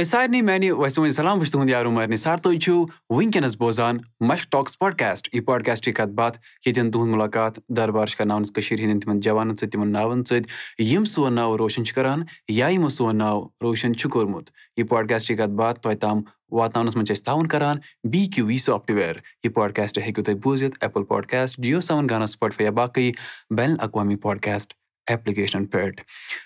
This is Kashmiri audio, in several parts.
تۄہہِ سارنٕے میانہِ ویسے وۄنۍ سلام بہٕ چھُس تُہُنٛد یارو مارنہِ سر تُہۍ چھِو وٕنکیٚنس بوزان مش ٹاکٕس پاڈکاسٹ یہِ پاڈکاسٹٕچ کتھ باتھ ییٚتٮ۪ن تُہُنٛد مُلاقات دربار چھِ کرناوان کٔشیٖر ہٕنٛدٮ۪ن تِمن جوانن سۭتۍ تِمن ناون سۭتۍ یِم سون ناو روشن چھِ کران یا یِمو سون ناو روشن چھُ کوٚرمُت یہِ پاڈکاسٹٕچ کتھ باتھ تۄہہِ تام واتناونس منٛز چھِ أسۍ تعاوُن کران بی کیو وی سافٹویر یہِ پاڈکاسٹ ہیٚکِو تُہۍ بوٗزِتھ ایپٕل پاڈکاسٹ جیو سیون گانا سُپاٹفاے یا باقٕے بین الاقوامی پاڈکاسٹ ایپلِکیشنن پٮ۪ٹھ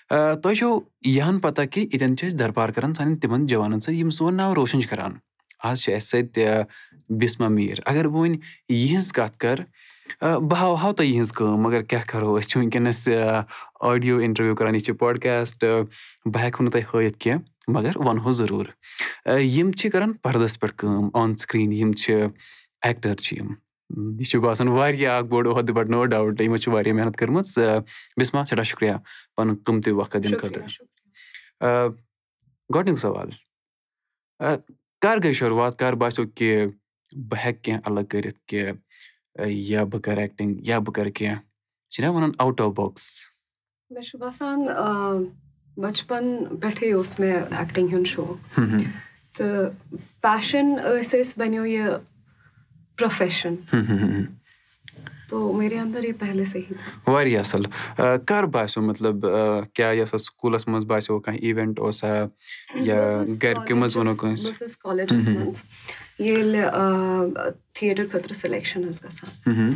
تۄہہِ چھو یہِ ہن پتہ کہِ ییٚتٮ۪ن چھِ أسۍ دربار کران سانٮ۪ن تِمن جوانن سۭتۍ یِم سون ناو روشن چھِ کران آز چھِ اسہِ سۭتۍ بِسما میٖر اگر بہٕ وۄنۍ یِہٕنٛز کتھ کرٕ بہٕ ہاوہو تۄہہِ یِہٕنٛز کٲم مگر کیاہ کرو أسۍ چھِ وٕنکیٚنس آڈیو انٹرویو کران یہِ چھِ پاڈکاسٹ بہٕ ہٮ۪کہو نہٕ تۄہہِ ہٲیِتھ کینٛہہ مگر ونہو ضروٗر یِم چھِ کران پردس پٮ۪ٹھ کٲم آن سکریٖن یِم چھِ ایٚکٹر چھِ یِم یہِ چھُ باسان واریاہ اکھ بوٚڑ عہدٕ بٹ نو ڈاوُٹ یِمو چھِ واریاہ محنت کٔرمٕژ۔ بِسما سٮ۪ٹھاہ شُکریہ پنُن قۭمتی وقت دِنہٕ خٲطرٕ۔ گۄڈنیُک سوال۔ کر گٔے شروعات کر باسیٚو کہِ بہٕ ہٮ۪کہٕ کینٛہہ الگ کٔرِتھ کہِ یا بہٕ کرٕ ایٚکٹِنٛگ یا بہٕ کرٕ کینٛہہ۔ چھِنہ وَنان آوُٹ آف باکٕس۔ مےٚ چھُ باسان بَچپَن پٮ۪ٹھٕے اوس مےٚ ایٚکٹِنٛگ ہُنٛد شوق۔ تہٕ پیشَن ٲسۍ أسۍ بَنیو یہِ پروفیشَن واریاہ اَصٕل کر باسیٚو مطلب کیاہ یہِ ٲسا سکوٗلَس منٛز باسیٚو کانٛہہ اِوینٹ اوسا یا گرِکیو منٛز وَنو کٲنٛسہِ کالیجَس منٛز ییٚلہِ تھیٹر خٲطرٕ سِلیکشن ٲس گژھان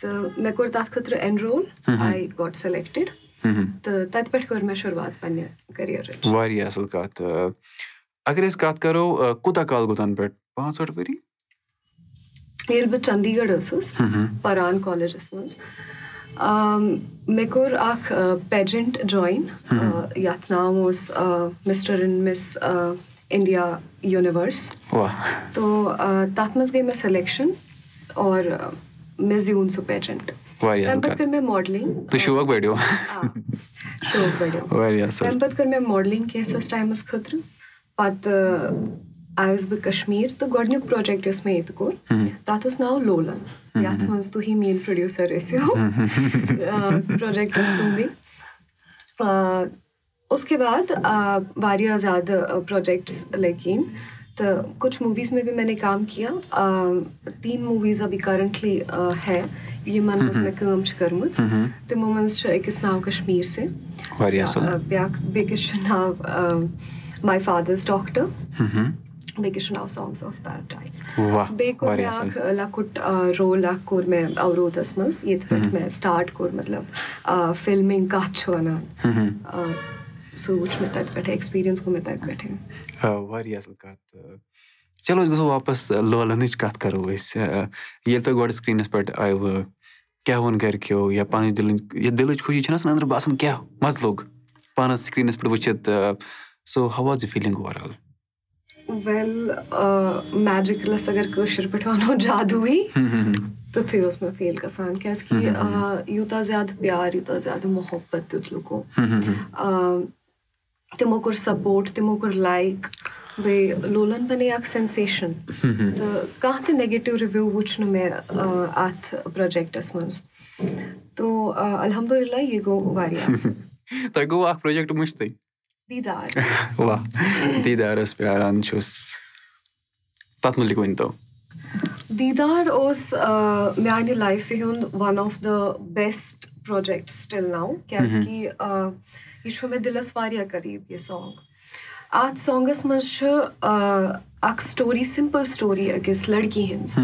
تہٕ مےٚ کوٚر تَتھ خٲطرٕ اینرول آی گوٹ سِلیکٹِڈ تہٕ تَتہِ پٮ۪ٹھ کٔر مےٚ شُروعات پَنٕنہِ کٔریرٕچ واریاہ اَصٕل کَتھ اَگر أسۍ کَتھ کَرو کوٗتاہ کال گوٚو تَنہٕ پٮ۪ٹھ پانٛژھ ٲٹھ ؤری ییٚلہِ بہٕ چندی گڑھ ٲسٕس پَران کالیجَس منٛز مےٚ کوٚر اکھ پیجنٹ جویِن یَتھ ناو اوس mister and miss India universe تو تَتھ منٛز گٔے مےٚ سِلیکشن اور مےٚ زیوٗن سُہ پیجنٹ تَمہِ پَتہٕ کٔر مےٚ ماڈلِنٛگ شوق بَڑیو شوق بَڑیو تَمہِ پَتہٕ کٔر مےٚ ماڈلِنٛگ کینٛژھس ٹایمَس خٲطرٕ پَتہٕ آیَس بہٕ کَشمیٖر تہٕ گۄڈنیُک پروجیکٹ یُس مےٚ ییٚتہِ کوٚر تَتھ اوس ناو لولَن یَتھ منٛز تُہی میٲنۍ پروڈیوسر ٲسِو پروجیکٹ اوس تُہُنٛدُے اُس کے بعد واریاہ زیادٕ پروجیکٹٕس لٔگۍ یِنۍ تہٕ کُچھ موٗویٖز مےٚ نے کام کیا تیٖن موٗویٖز ابھی کَرنٹلی ہے یِمن منٛز مےٚ کٲم چھِ کٔرمٕژ تِمو منٛز چھُ أکِس ناو کَشمیٖر سے بیاکھ بیٚکِس چھُ ناو ماے فادٲرٕس ڈاکٹر مےٚ تَتہِ ایٚکٕسپیٖرینٕس گوٚو مےٚ تَتہِ پٮ۪ٹھٕے واریاہ اَصٕل کَتھ چلو أسۍ گژھو واپَس لولَنٕچ کَتھ کَرو أسۍ ییٚلہِ تۄہہِ گۄڈٕ سِکریٖنَس پٮ۪ٹھ آیوٕ کیاہ ووٚن گرِکیو یا پَنٕنۍ دِلٕچ خوشی چھےٚ نہ آسان أنٛدرٕ باسان کیاہ مَزٕ لوٚگ پانَس سِکریٖنَس پٮ۪ٹھ وٕچھِتھ سو ہَو واز یہِ فیٖلِنٛگ اوٚوَرآل وٮ۪ل میجِکَلَس اَگر کٲشِر پٲٹھۍ وَنو جادوٗی تِتھُے اوس مےٚ فیٖل گژھان کیازِ کہِ یوٗتاہ زیادٕ پیار یوٗتاہ زیادٕ محبت دیُت لُکو تِمو کوٚر سَپوٹ تِمو کوٚر لایک بیٚیہِ لولَن بَنے اکھ سینسیشَن تہٕ کانٛہہ تہِ نیگیٹِو رِوِو وٕچھ نہٕ مےٚ اَتھ پروجیکٹَس منٛز تو الحمدُاللہ یہِ گوٚو واریاہ تۄہہِ گوٚو اکھ پروجیکٹ مٔشتٕے دیٖدار ٲس پیاران چھُس تَتھ مُتعلِق ؤنۍ تو دیٖدار اوس میانہِ لایفہِ ہُنٛد one of the best project still now کیازِ کہِ یہِ چھُ مےٚ دِلَس واریاہ قریٖب یہِ سانگ اَتھ سانگَس منٛز چھُ اکھ سٹوری سِمپٕل سٹوری أکِس لٔڑکی ہِنٛز.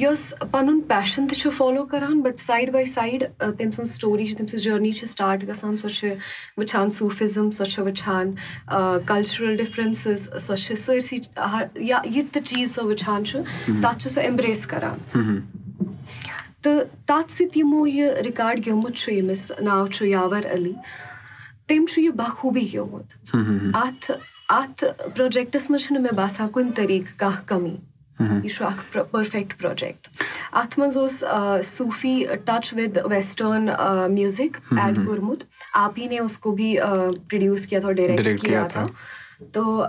یۄس پَنُن پیشَن تہِ چھُ فالو کران بَٹ سایڈ باے سایڈ تٔمۍ سٕنٛز سٹوری چھِ تٔمۍ سٕنٛز جٔرنی چھِ سٹاٹ گژھان. سۄ چھِ وٕچھان سوٗفِزٕم سۄ چھِ وٕچھان کَلچرَل ڈِفرَنسٕز سۄ چھِ سٲرسٕے یا یہِ تہِ چیٖز سۄ وٕچھان چھُ تَتھ چھُ سۄ ایٚمبریس کران. تہٕ تَتھ سۭتۍ یِمو یہِ رِکاڈ گیومُت چھُ ییٚمِس ناو چھُ یاور علی تٔمۍ چھُ یہِ بخوٗبی گیومُت۔ اَتھ اَتھ پروجیکٹَس منٛز چھُنہٕ مےٚ باسان کُنہِ طٔریٖقہٕ کانٛہہ کٔمی یہِ چھُ اکھ پٔرفیکٹ پروجیکٹ اَتھ منٛز اوس صوٗفی touch with western music add کوٚرمُت آپ ہی نے اُس کو بھی پرٛوڈیوٗس کیا تھا ڈایریکٹ کیا تھا تو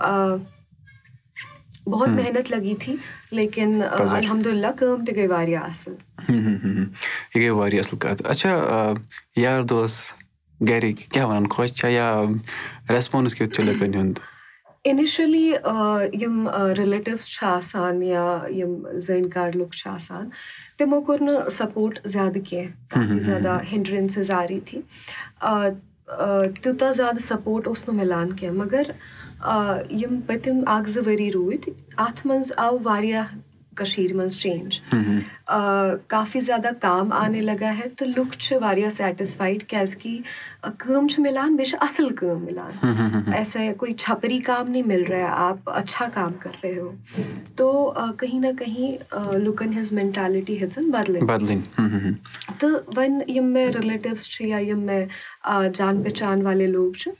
بہت محنت لگی تھی لیکِن الحمدُاللہ کٲم تہِ گٔے واریاہ اَصٕل یہِ گٔے واریاہ اَصٕل کَتھ اچھا یار دوس گرِکۍ کیاہ وَنان خۄش چھا یا ریسپانٕس کیُتھ چھُ لُکَن ہُنٛد اِنِشلی یِم رِلیٹِوٕز چھِ آسان یا یِم زٲنۍ کار لُکھ چھِ آسان تِمو کوٚر نہٕ سَپوٹ زیادٕ کیٚنٛہہ کافی زیادٕ ہِنڈرَنسِز آ رہی تھی تیوٗتاہ زیادٕ سَپوٹ اوس نہٕ مِلان کیٚنٛہہ مگر یِم پٔتِم اَکھ زٕ ؤری روٗدۍ اَتھ منٛز آو واریاہ کٔشیٖرِ منٛز چینٛج کافی زیادٕ کام آنے لگا ہے تہٕ لُکھ چھِ واریاہ سیٹِسفایڈ کیازِ کہِ کٲم چھِ مِلان بیٚیہِ چھِ اَصٕل کٲم مِلان ایسے کوئی چھپری کام نہیں مِل رہا ہے آپ اچھا کام کر رہے ہو تو کہیں نہ کہیں لُکن ہٕنٛز مینٹیلٹی ہیٚژٕن بدلٕنۍ تہٕ وۄنۍ یِم مےٚ رِلیٹِوٕز چھِ یا یِم مےٚ جان پہچان والے لوٗکھ چھِ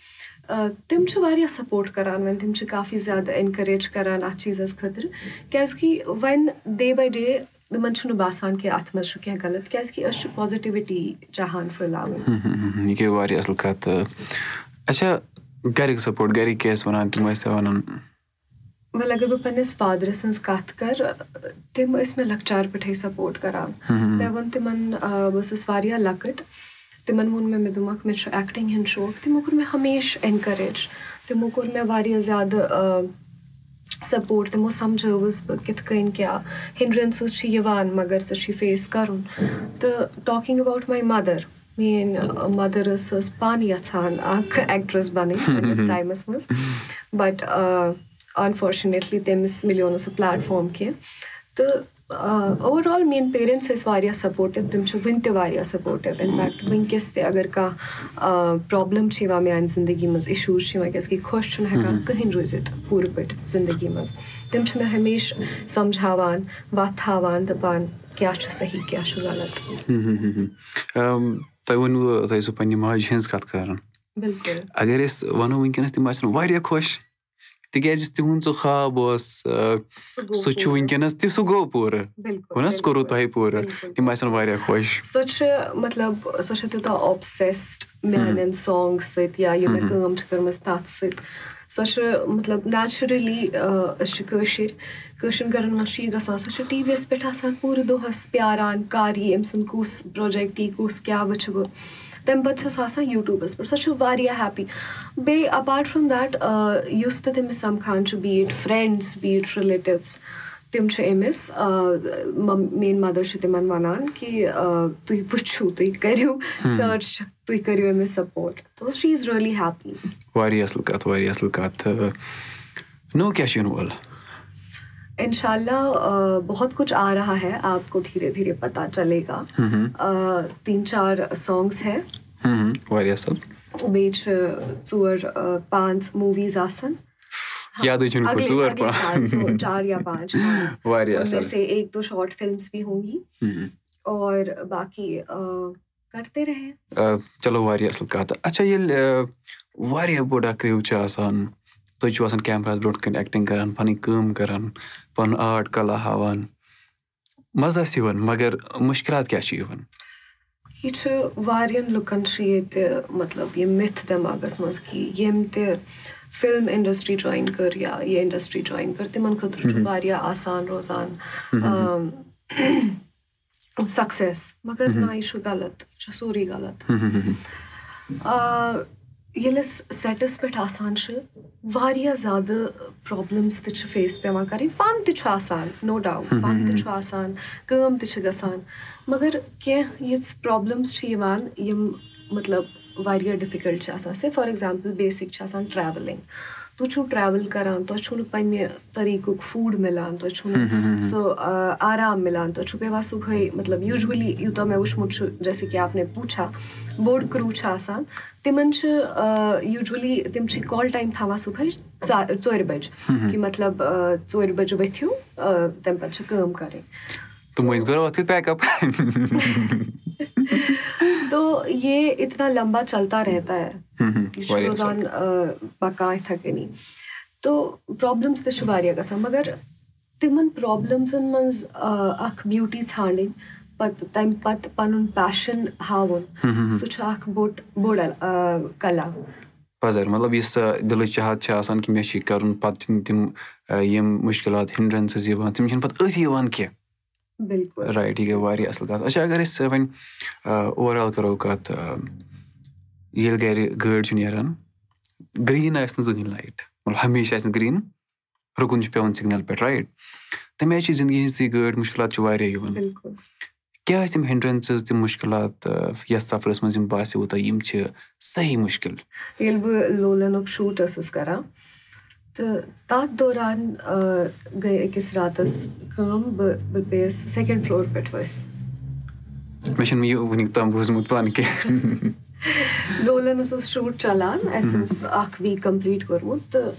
تِم چھِ واریاہ سَپوٹ کران وۄنۍ تِم چھِ کافی زیادٕ اینکَریج کران اَتھ چیٖزَس خٲطرٕ کیازِ کہِ وۄنۍ ڈے باے ڈے تِمن چھُنہٕ باسان کہِ اَتھ منٛز چھُ کیٚنٛہہ غلط کیازِ کہِ أسۍ چھِ پازِٹِوِٹی چاہان پھٔہلاوٕنۍ وَلہٕ اَگر بہٕ پَنٕنِس فادرٕ سٕنٛز کَتھ کَرٕ تِم ٲسۍ مےٚ لۄکچار پٮ۪ٹھٕے سَپوٹ کران مےٚ ووٚن تِمن بہٕ ٲسٕس واریاہ لۄکٕٹ تِمن ووٚن مےٚ مےٚ دوٚپمَکھ مےٚ چھُ ایٚکٹِنٛگ ہُنٛد شوق تِمو کوٚر مےٚ ہمیشہٕ اینکَریج تِمو کوٚر مےٚ واریاہ زیادٕ سَپوٹ تِمو سَمجھٲوٕس بہٕ کِتھ کٔنۍ کیاہ ہِنڈرَنسٕز چھِ یِوان مَگر ژٕ چھُے فیس کَرُن تہٕ ٹاکِنگ ایٚباوُٹ ماے مَدر میٲنۍ مَدر ٲس ٲس پانہٕ یَژھان اکھ ایٚکٹرس بَنٕنۍ پَنٕنِس ٹایمَس منٛز بَٹ اَنفارچُنیٹلی تٔمِس مِلیو نہٕ سُہ پلیٹ فارم کیٚنٛہہ تہٕ اوٚوَرآل میٲنۍ پیرَنٹٕس ٲسۍ واریاہ سَپوٹِو تِم چھِ وُنہِ تہِ واریاہ سَپوٹِو اِنفیکٹ وٕنکیٚس تہِ اَگر کانٛہہ پرابلِم چھِ یِوان میانہِ زندگی منٛز اِشوٗز چھِ یِوان کیازِ کہِ خۄش چھُنہٕ ہٮ۪کان کٕہٕنۍ روٗزِتھ پوٗرٕ پٲٹھۍ زندگی منٛز. تِم چھِ مےٚ ہمیشہٕ سَمجھاوان وَتھ ہاوان دَپان کیاہ چھُ صحیح کیاہ چھُ غلط. بِلکُل تِکیازِ یُس تِہُنٛد سُہ خاب اوس سُہ چھُ وٕنکیٚنس تہِ سُہ گوٚو پوٗرٕ سُہ کوٚروٕ تۄہہِ پوٗرٕ تِم آسن واریاہ خۄش سۄ چھِ مطلب سۄ چھِ تیوٗتاہ اوبسیسڈ میانٮ۪ن سانگ سۭتۍ یا یِم مےٚ کٲم چھِ کٔرمٕژ تَتھ سۭتۍ سۄ چھِ مطلب نیچرٔلی أسۍ چھِ کٲشِر کٲشِر گرن منٛز چھُ یہِ گژھان سۄ چھِ ٹی وی یَس پٮ۪ٹھ آسان پوٗرٕ دۄہس پیاران کر یی أمۍ سُنٛد کُس پروجیکٹ یی کُس کیاہ وٕچھٕ بہٕ تَمہِ پَتہٕ چھِ سۄ آسان یوٗٹوٗبَس پٮ۪ٹھ سۄ چھِ واریاہ ہیپی بیٚیہِ اَپاٹ فرام دیٹ یُس تہِ تٔمِس سَمکھان چھُ بیٖٹ فرینڈٕس بیٖٹ رِلیٹِوٕز تِم چھِ أمِس میٲنۍ مَدر چھِ تِمن وَنان کہِ تُہۍ وٕچھِو تُہۍ کٔرِو سٔرٕچ تُہۍ کٔرِو أمِس support she is really happy اِنشاء اللہ بہت کُچھ آ رہا ہے آپ کو دھیرے دھیرے پتا چلے گا تیٖن چار سانگٕس ہے بیٚیہِ چھِ ژور پانٛژھ موٗویٖز آسان چار یا پانٛژھ ایک دو شاٹ فِلمٕز بی ہوں گی اور باقٕے کرتے رہے چلو واریاہ اَصٕل کَتھ اَچھا ییٚلہِ واریاہ بوٚڑ اکھ کِرٛو چھُ آسان تُہۍ چھِو آسان کیمراہَس برونٛٹھ کَنۍ ایٚکٹِنٛگ کران پَنٕنۍ کٲم کران پَنُن آرٹ کَلا ہاوان۔ مَزٕ آسہِ یِوان مَگر مُشکِلات کیاہ چھِ یِوان؟ یہِ چھُ واریاہن لُکن چھُ ییٚتہِ مطلب یہِ مِتھ دٮ۪ماغس منٛز کہِ ییٚمۍ تہِ فِلم اِنڈسٹری جویِن کٔر یا یہِ اِنڈسٹری جویِن کٔر تِمن خٲطرٕ چھُ واریاہ آسان روزان سَکسیٚس مَگر نہ یہِ چھُ غلط یہِ چھُ سورُے غلط ییٚلہِ أسۍ سیٹَس پٮ۪ٹھ آسان چھِ واریاہ زیادٕ پرابلِمٕز تہِ چھِ فیس پیٚوان کَرٕنۍ۔ فَن تہِ چھُ آسان نو ڈاوُٹ فَن تہِ چھُ آسان کٲم تہِ چھِ گژھان۔ مَگر کیٚنٛہہ یِژھ پرابلِمٕز چھِ یِوان یِم مطلب واریاہ ڈِفِکَلٹ چھِ آسان۔ سے فار ایٚگزامپٕل بیسِک چھِ آسان ٹریولِنٛگ تُہۍ چھُو ٹریوٕل کران تۄہہِ چھُو نہٕ پَنٕنہِ طٔریٖقُک فوٗڈ مِلان تۄہہِ چھُو نہٕ سُہ آرام مِلان تۄہہِ چھُو پیٚوان صبُحٲے مطلب یوٗجؤلی یوٗتاہ مےٚ وٕچھمُت چھُ جیسے کہِ آپ نے پوٗچھا بوٚڑ کرٛوٗ چھُ آسان تِمن چھِ یوٗجؤلی تِم چھِ کال ٹایم تھاوان صبُحٲے ژورِ بَجہِ کہِ مطلب ژورِ بَجہِ ؤتھِو تَمہِ پَتہٕ چھِ کٲم کَرٕنۍ۔ تو یہِ اِتنا لمبا چلتا رہتا ہے یہِ چھُ روزان پَکان یِتھٕے کٔنی تو پرابلِمٕز تہِ چھِ واریاہ گژھان مَگر تِمن پرابلِمزن منٛز اکھ بیوٗٹی ژھانڈٕنۍ پَتہٕ تَمہِ پَتہٕ پَنُن پیشَن ہاوُن سُہ چھُ اکھ بوٚڑ بوٚڑ کلا مطلب یُس دِلٕچ چاہت چھِ آسان کہِ مےٚ چھُ یہِ کَرُن پَتہٕ چھِنہٕ تِم یِم مُشکِلات ہِنڈرَنسٕز یِوان تِم چھِنہٕ پَتہٕ أتھی یِوان کیٚنٛہہ رایٹ یہِ گٔے واریاہ اَصٕل کَتھ اچھا اَگر أسۍ وۄنۍ اوٚوَرآل کَرو کَتھ ییٚلہِ گرِ گٲڑۍ چھِ نیران. گریٖن آسہِ نہٕ زٕہٕنۍ لایٹ. مطلب ہمیشہِ آسہِ نہٕ گریٖن رُکُن چھُ پیٚوان سِگنَل پٮ۪ٹھ رایٹ؟ تَمہِ آیہِ چھِ زندگی ہِنٛز تہِ گٲڑۍ مُشکِلات چھِ واریاہ یِوان. کیاہ ٲسۍ تِم ہِنڈرَنسٕز تِم مُشکِلات یَتھ سَفرَس منٛز یِم باسیٚو تۄہہِ یِم چھِ صحیح مُشکِل؟ ییٚلہِ بہٕ لولَنُک شوٗٹ ٲسٕس کَران تہٕ تَتھ دوران گٔے أکِس راتَس کٲم بہٕ بہٕ پیٚیَس سیٚکَنٛڈ فٕلور پٮ۪ٹھ ؤسۍ۔ مےٚ چھُنہٕ یہِ وٕنیُک تام بوٗزمُت پانہٕ کینٛہہ لولَنَس اوس شوٗٹ چَلان اَسہِ اوس اَکھ ویٖک کَمپٕلیٖٹ کوٚرمُت تہٕ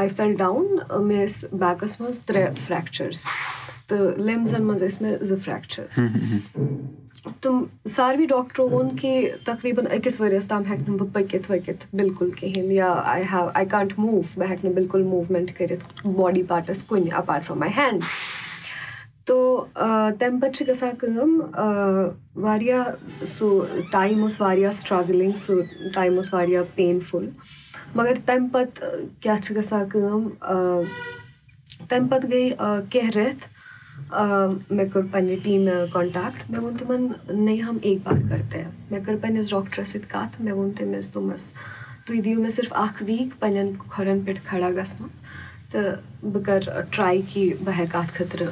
آی فیل ڈاوُن مےٚ ٲسۍ بیکَس منٛز ترٛےٚ فریکچٲرٕس تہٕ لِمزَن منٛز ٲسۍ مےٚ زٕ فریکچٲرٕس تِم ساروٕے ڈاکٹرو ووٚن کہِ تقریٖباً أکِس ؤرِیَس تام ہٮ۪کہٕ نہٕ بہٕ پٔکِتھ ؤکِتھ بِلکُل کِہیٖنۍ یا I have I can't move بہٕ ہٮ۪کہٕ نہٕ بِلکُل موٗمٮ۪نٛٹ کٔرِتھ باڈی پاٹَس کُنہِ اَپاٹ فرٛام ماے ہینٛڈ تو تَمہِ پَتہٕ چھِ گژھان کٲم واریاہ سُہ ٹایم اوس واریاہ سٹرٛگلِنٛگ سُہ ٹایم اوس واریاہ پینفُل مگر تَمہِ پَتہٕ کیٛاہ چھِ گژھان کٲم تَمہِ پَتہٕ گٔے کیٚنٛہہ رٮ۪تھ مےٚ کوٚر پنٛنہِ ٹیٖمہِ کانٹیکٹ مےٚ ووٚن تِمَن نَے ہم ایک بار کَرتے مےٚ کٔر پنٛنِس ڈاکٹرَس سۭتۍ کَتھ مےٚ ووٚن تٔمِس دوٚپمَس تُہۍ دِیِو مےٚ صرف اَکھ ویٖک پنٛنٮ۪ن کھۄرَن پٮ۪ٹھ کھڑا گژھنُک تہٕ بہٕ کَرٕ ٹرٛاے کہِ بہٕ ہٮ۪کہٕ اَتھ خٲطرٕ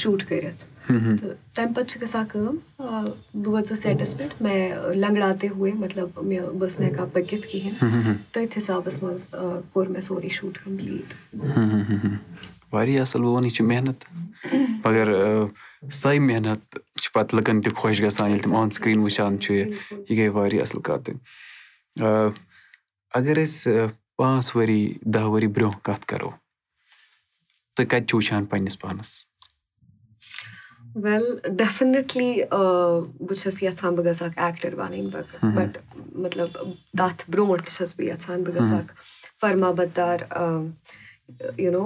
شوٗٹ کٔرِتھ تہٕ تَمہِ پَتہٕ چھِ گژھان کٲم بہٕ وٲژٕس سیٹَس پٮ۪ٹھ مےٚ لنٛگڑاتے ہوے مطلب مےٚ بہٕ ٲسٕس نہٕ ہٮ۪کان پٔکِتھ کِہیٖنۍ تٔتھۍ حِسابَس منٛز کوٚر مےٚ سورُے شوٗٹ کَمپٕلیٖٹ واریاہ اَصٕل بہٕ وَنہٕ یہِ چھِ محنت مگر سۄے محنت چھِ پَتہٕ لُکَن تہِ خۄش گژھان ییٚلہِ تِم آن سِکریٖن وٕچھان چھِ یہِ گٔے واریاہ اَصٕل کَتھ اگر أسۍ پانٛژھ ؤری دَہ ؤری برونٛہہ کَتھ کَرو تُہۍ کَتہِ چھِو وٕچھان پنٛنِس پانَس وٮ۪ل ڈٮ۪فِنِٹلی بہٕ چھَس یَژھان بہٕ گژھٕ اکھ ایکٹر بَنٕنۍ بٹ مطلب تَتھ برونٛٹھ چھَس بہٕ یَژھان بہٕ گژھٕ اکھ فرما بَدار یوٗ نو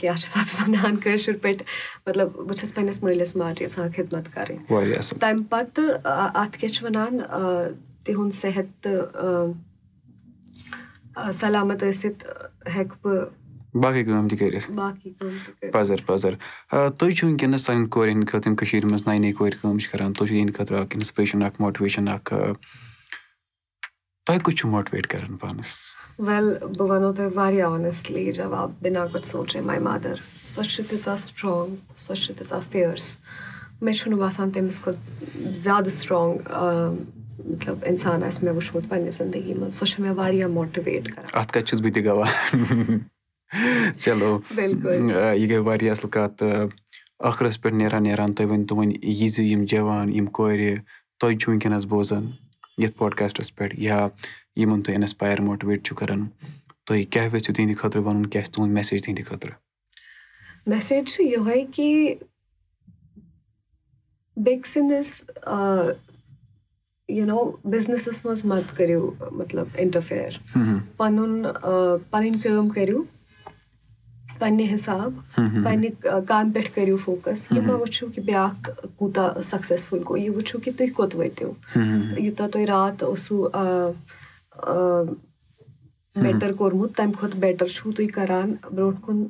کیاہ چھُ تَتھ وَنان کٲشِر پٲٹھۍ مطلب بہٕ چھَس پَنٕنِس مٲلِس ماجہِ یَژھان خدمت کَرٕنۍ تَمہِ پَتہٕ اَتھ کیاہ چھِ وَنان تِہُنٛد صحت تہٕ سَلامت ٲسِتھ ہٮ۪کہٕ بہٕ باقٕے کٲم تہِ کٔرِتھ. پَزر پَزر. تُہۍ چھِو وٕنکیٚنَس سانٮ۪ن کورٮ۪ن ہِنٛدۍ خٲطرٕ یِم کٔشیٖرِ منٛز نَیہِ نَیہِ کورِ کٲم چھِ کَران تُہۍ چھِو یِہِنٛدِ خٲطرٕ اَکھ اِنسپریشَن اَکھ ماٹِویشَن اَکھ تۄہہِ کُس چھُو ماٹِویٹ کَران پانَس؟ وٮ۪ل بہٕ وَنو تۄہہِ واریاہ آنٮ۪سٹلی جواب بِنا کُن سونٛچے ماے مَدَر سۄ چھِ تیٖژاہ سٹرٛانٛگ سۄ چھِ تیٖژاہ فِیٲرٕس مےٚ چھُنہٕ باسان تٔمِس کھۄتہٕ زیادٕ سٹرٛانٛگ مطلب اِنسان آسہِ مےٚ وٕچھمُت پنٛنہِ زندگی منٛز سۄ چھِ مےٚ واریاہ ماٹِویٹ کَران. اَتھ کَتہِ چھُس بہٕ تہِ گواہ چلو یہِ گٔے واریاہ اَصٕل کَتھ تہٕ ٲخرَس پٮ۪ٹھ نیران نیران تُہۍ ؤنۍ تو وۄنۍ یہِ زِ یِم جوان یِم کورِ تۄہہِ چھُو وٕنکیٚنَس بوزان یَتھ پاڈکاسٹَس پٮ۪ٹھ یا یِمَن تُہۍ اِنَسپایر ماٹِویٹ چھُو کَران تُہۍ کیٛاہ ویٚژھِو تِہِنٛدِ خٲطرٕ وَنُن کیٛاہ چھِ تُہُنٛد میسیج تِہِنٛدِ خٲطرٕ میسیج چھُ یِہوے کہِ بیٚکہِ سٕنٛدِس یوٗ نو بِزنِسَس منٛز مت کٔرِو مطلب اِنٹَرفِیَر پَنُن پَنٕنۍ کٲم کٔرِو پنٛنہِ حِساب پنٛنہِ کامہِ پٮ۪ٹھ کٔرِو فوکَس یہِ مہ وٕچھِو کہِ بیٛاکھ کوٗتاہ سَکسیسفُل گوٚو یہِ وٕچھِو کہِ تُہۍ کوٚت وٲتِو۔ یوٗتاہ تۄہہِ راتھ اوسوٗ بیٹَر کوٚرمُت تَمہِ کھۄتہٕ بیٹَر چھُو تُہۍ کَران۔ برونٛٹھ کُن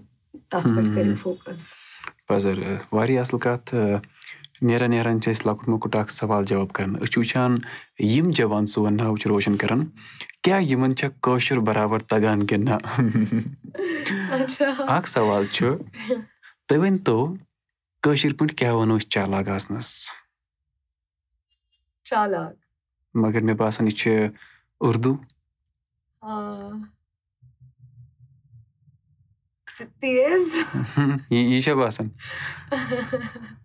تَتھ پٮ۪ٹھ کٔرِو فوکَس پَزر واریاہ اَصٕل کَتھ نیران نیران چھِ أسۍ لۄکُٹ مۄکُٹ اَکھ سوال جواب کَران۔ أسۍ چھِ وٕچھان یِم جوان سون ناو چھِ روشَن کَران۔ کیٛاہ یِمَن چھا کٲشُر بَرابَر تَگان کِنہٕ نہ؟ اَکھ سوال چھُ تُہۍ ؤنۍتو کٲشِر پٲٹھۍ کیٛاہ وَنو أسۍ چالاک آسنَس؟ مگر مےٚ باسان یہِ چھِ اُردو۔ یی چھا باسان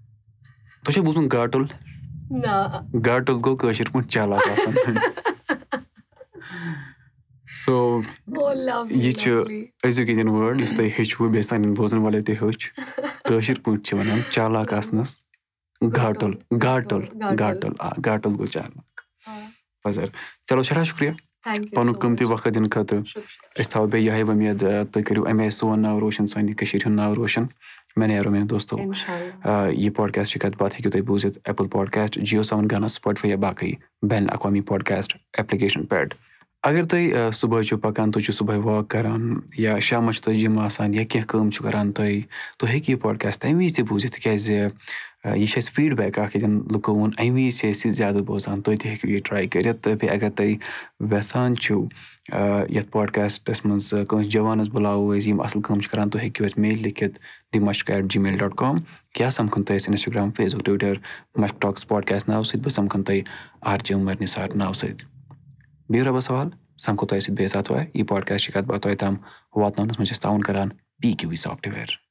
تۄہہِ چھُو بوٗزمُت گاٹُل. گاٹُل گوٚو کٲشِر پٲٹھۍ چالاک آسان. سو یہِ چھُ أزیُک ییٚتٮ۪ن وٲڈ یُس تۄہہِ ہیٚچھوٕ بیٚیہِ سانٮ۪ن بوزَن والیو تہِ ہیوٚچھ. کٲشِر پٲٹھۍ چھِ وَنان چالاک آسنَس. گاٹُل گاٹُل گاٹُل. آ گاٹُل گوٚو چالاک. پَزر چلو سٮ۪ٹھاہ شُکریہ پَنُن قۭمتی وقت دِنہٕ خٲطرٕ أسۍ تھاوو بیٚیہِ یِہوٚے وۄمید تُہۍ کٔرِو اَمے آیہِ سون ناو روشَن سانہِ کٔشیٖرِ ہُنٛد ناو روشَن مےٚ نیرو میانہِ دوستو یہِ پاڈکاسٹ کَتھ باتھ ہیٚکِو تُہۍ بوٗزِتھ ایپٕل پاڈکاسٹ جِیو سیوَن گانا سٕپاٹفاے یا باقٕے بین الاقوامی پاڈکاسٹ ایپلِکیشَن پٮ۪ٹھ اگر تُہۍ صُبحٲے چھُو پَکان تُہۍ چھِو صُبحٲے واک کَران یا شامَس چھُ تۄہہِ جِم آسان یا کینٛہہ کٲم چھُ کَران تُہۍ تُہۍ ہیٚکِو یہِ پاڈکاسٹ تَمہِ وِزِ تہِ بوٗزِتھ تِکیٛازِ یہِ چھِ اَسہِ فیٖڈبیک اَکھ ییٚتٮ۪ن لُکو ووٚن اَمہِ وِزِ چھِ أسۍ یہِ زیادٕ بوزان تُہۍ تہِ ہیٚکِو یہِ ٹرٛاے کٔرِتھ تہٕ بیٚیہِ اگر تُہۍ وٮ۪ژھان چھُو یَتھ پاڈکاسٹَس منٛز کٲنٛسہِ جوانَس بُلاوو أسۍ یِم اَصٕل کٲم چھِ کَران تُہۍ ہیٚکِو اَسہِ میل لیکھِتھ دِ Mashq at gmail dot com کیٛاہ سَمکھَن تۄہہِ اَسہِ Instagram Facebook Twitter Mashq talks podcast ناوٕ سۭتۍ بہٕ سَمکھَن تۄہہِ آر جے عمر نِثار ناوٕ سۭتۍ۔ بِہِو رۄبَس سوال سَمکھو تۄہہِ سۭتۍ بیٚیہِ ساتہٕ وارِ یہِ پاڈکاسٹ چھِ کَتھ باتھ تۄہہِ تام واتناونَس منٛز چھِ أسۍ تعاوُن کَران پی کیوٗ وی سافٹوِیَر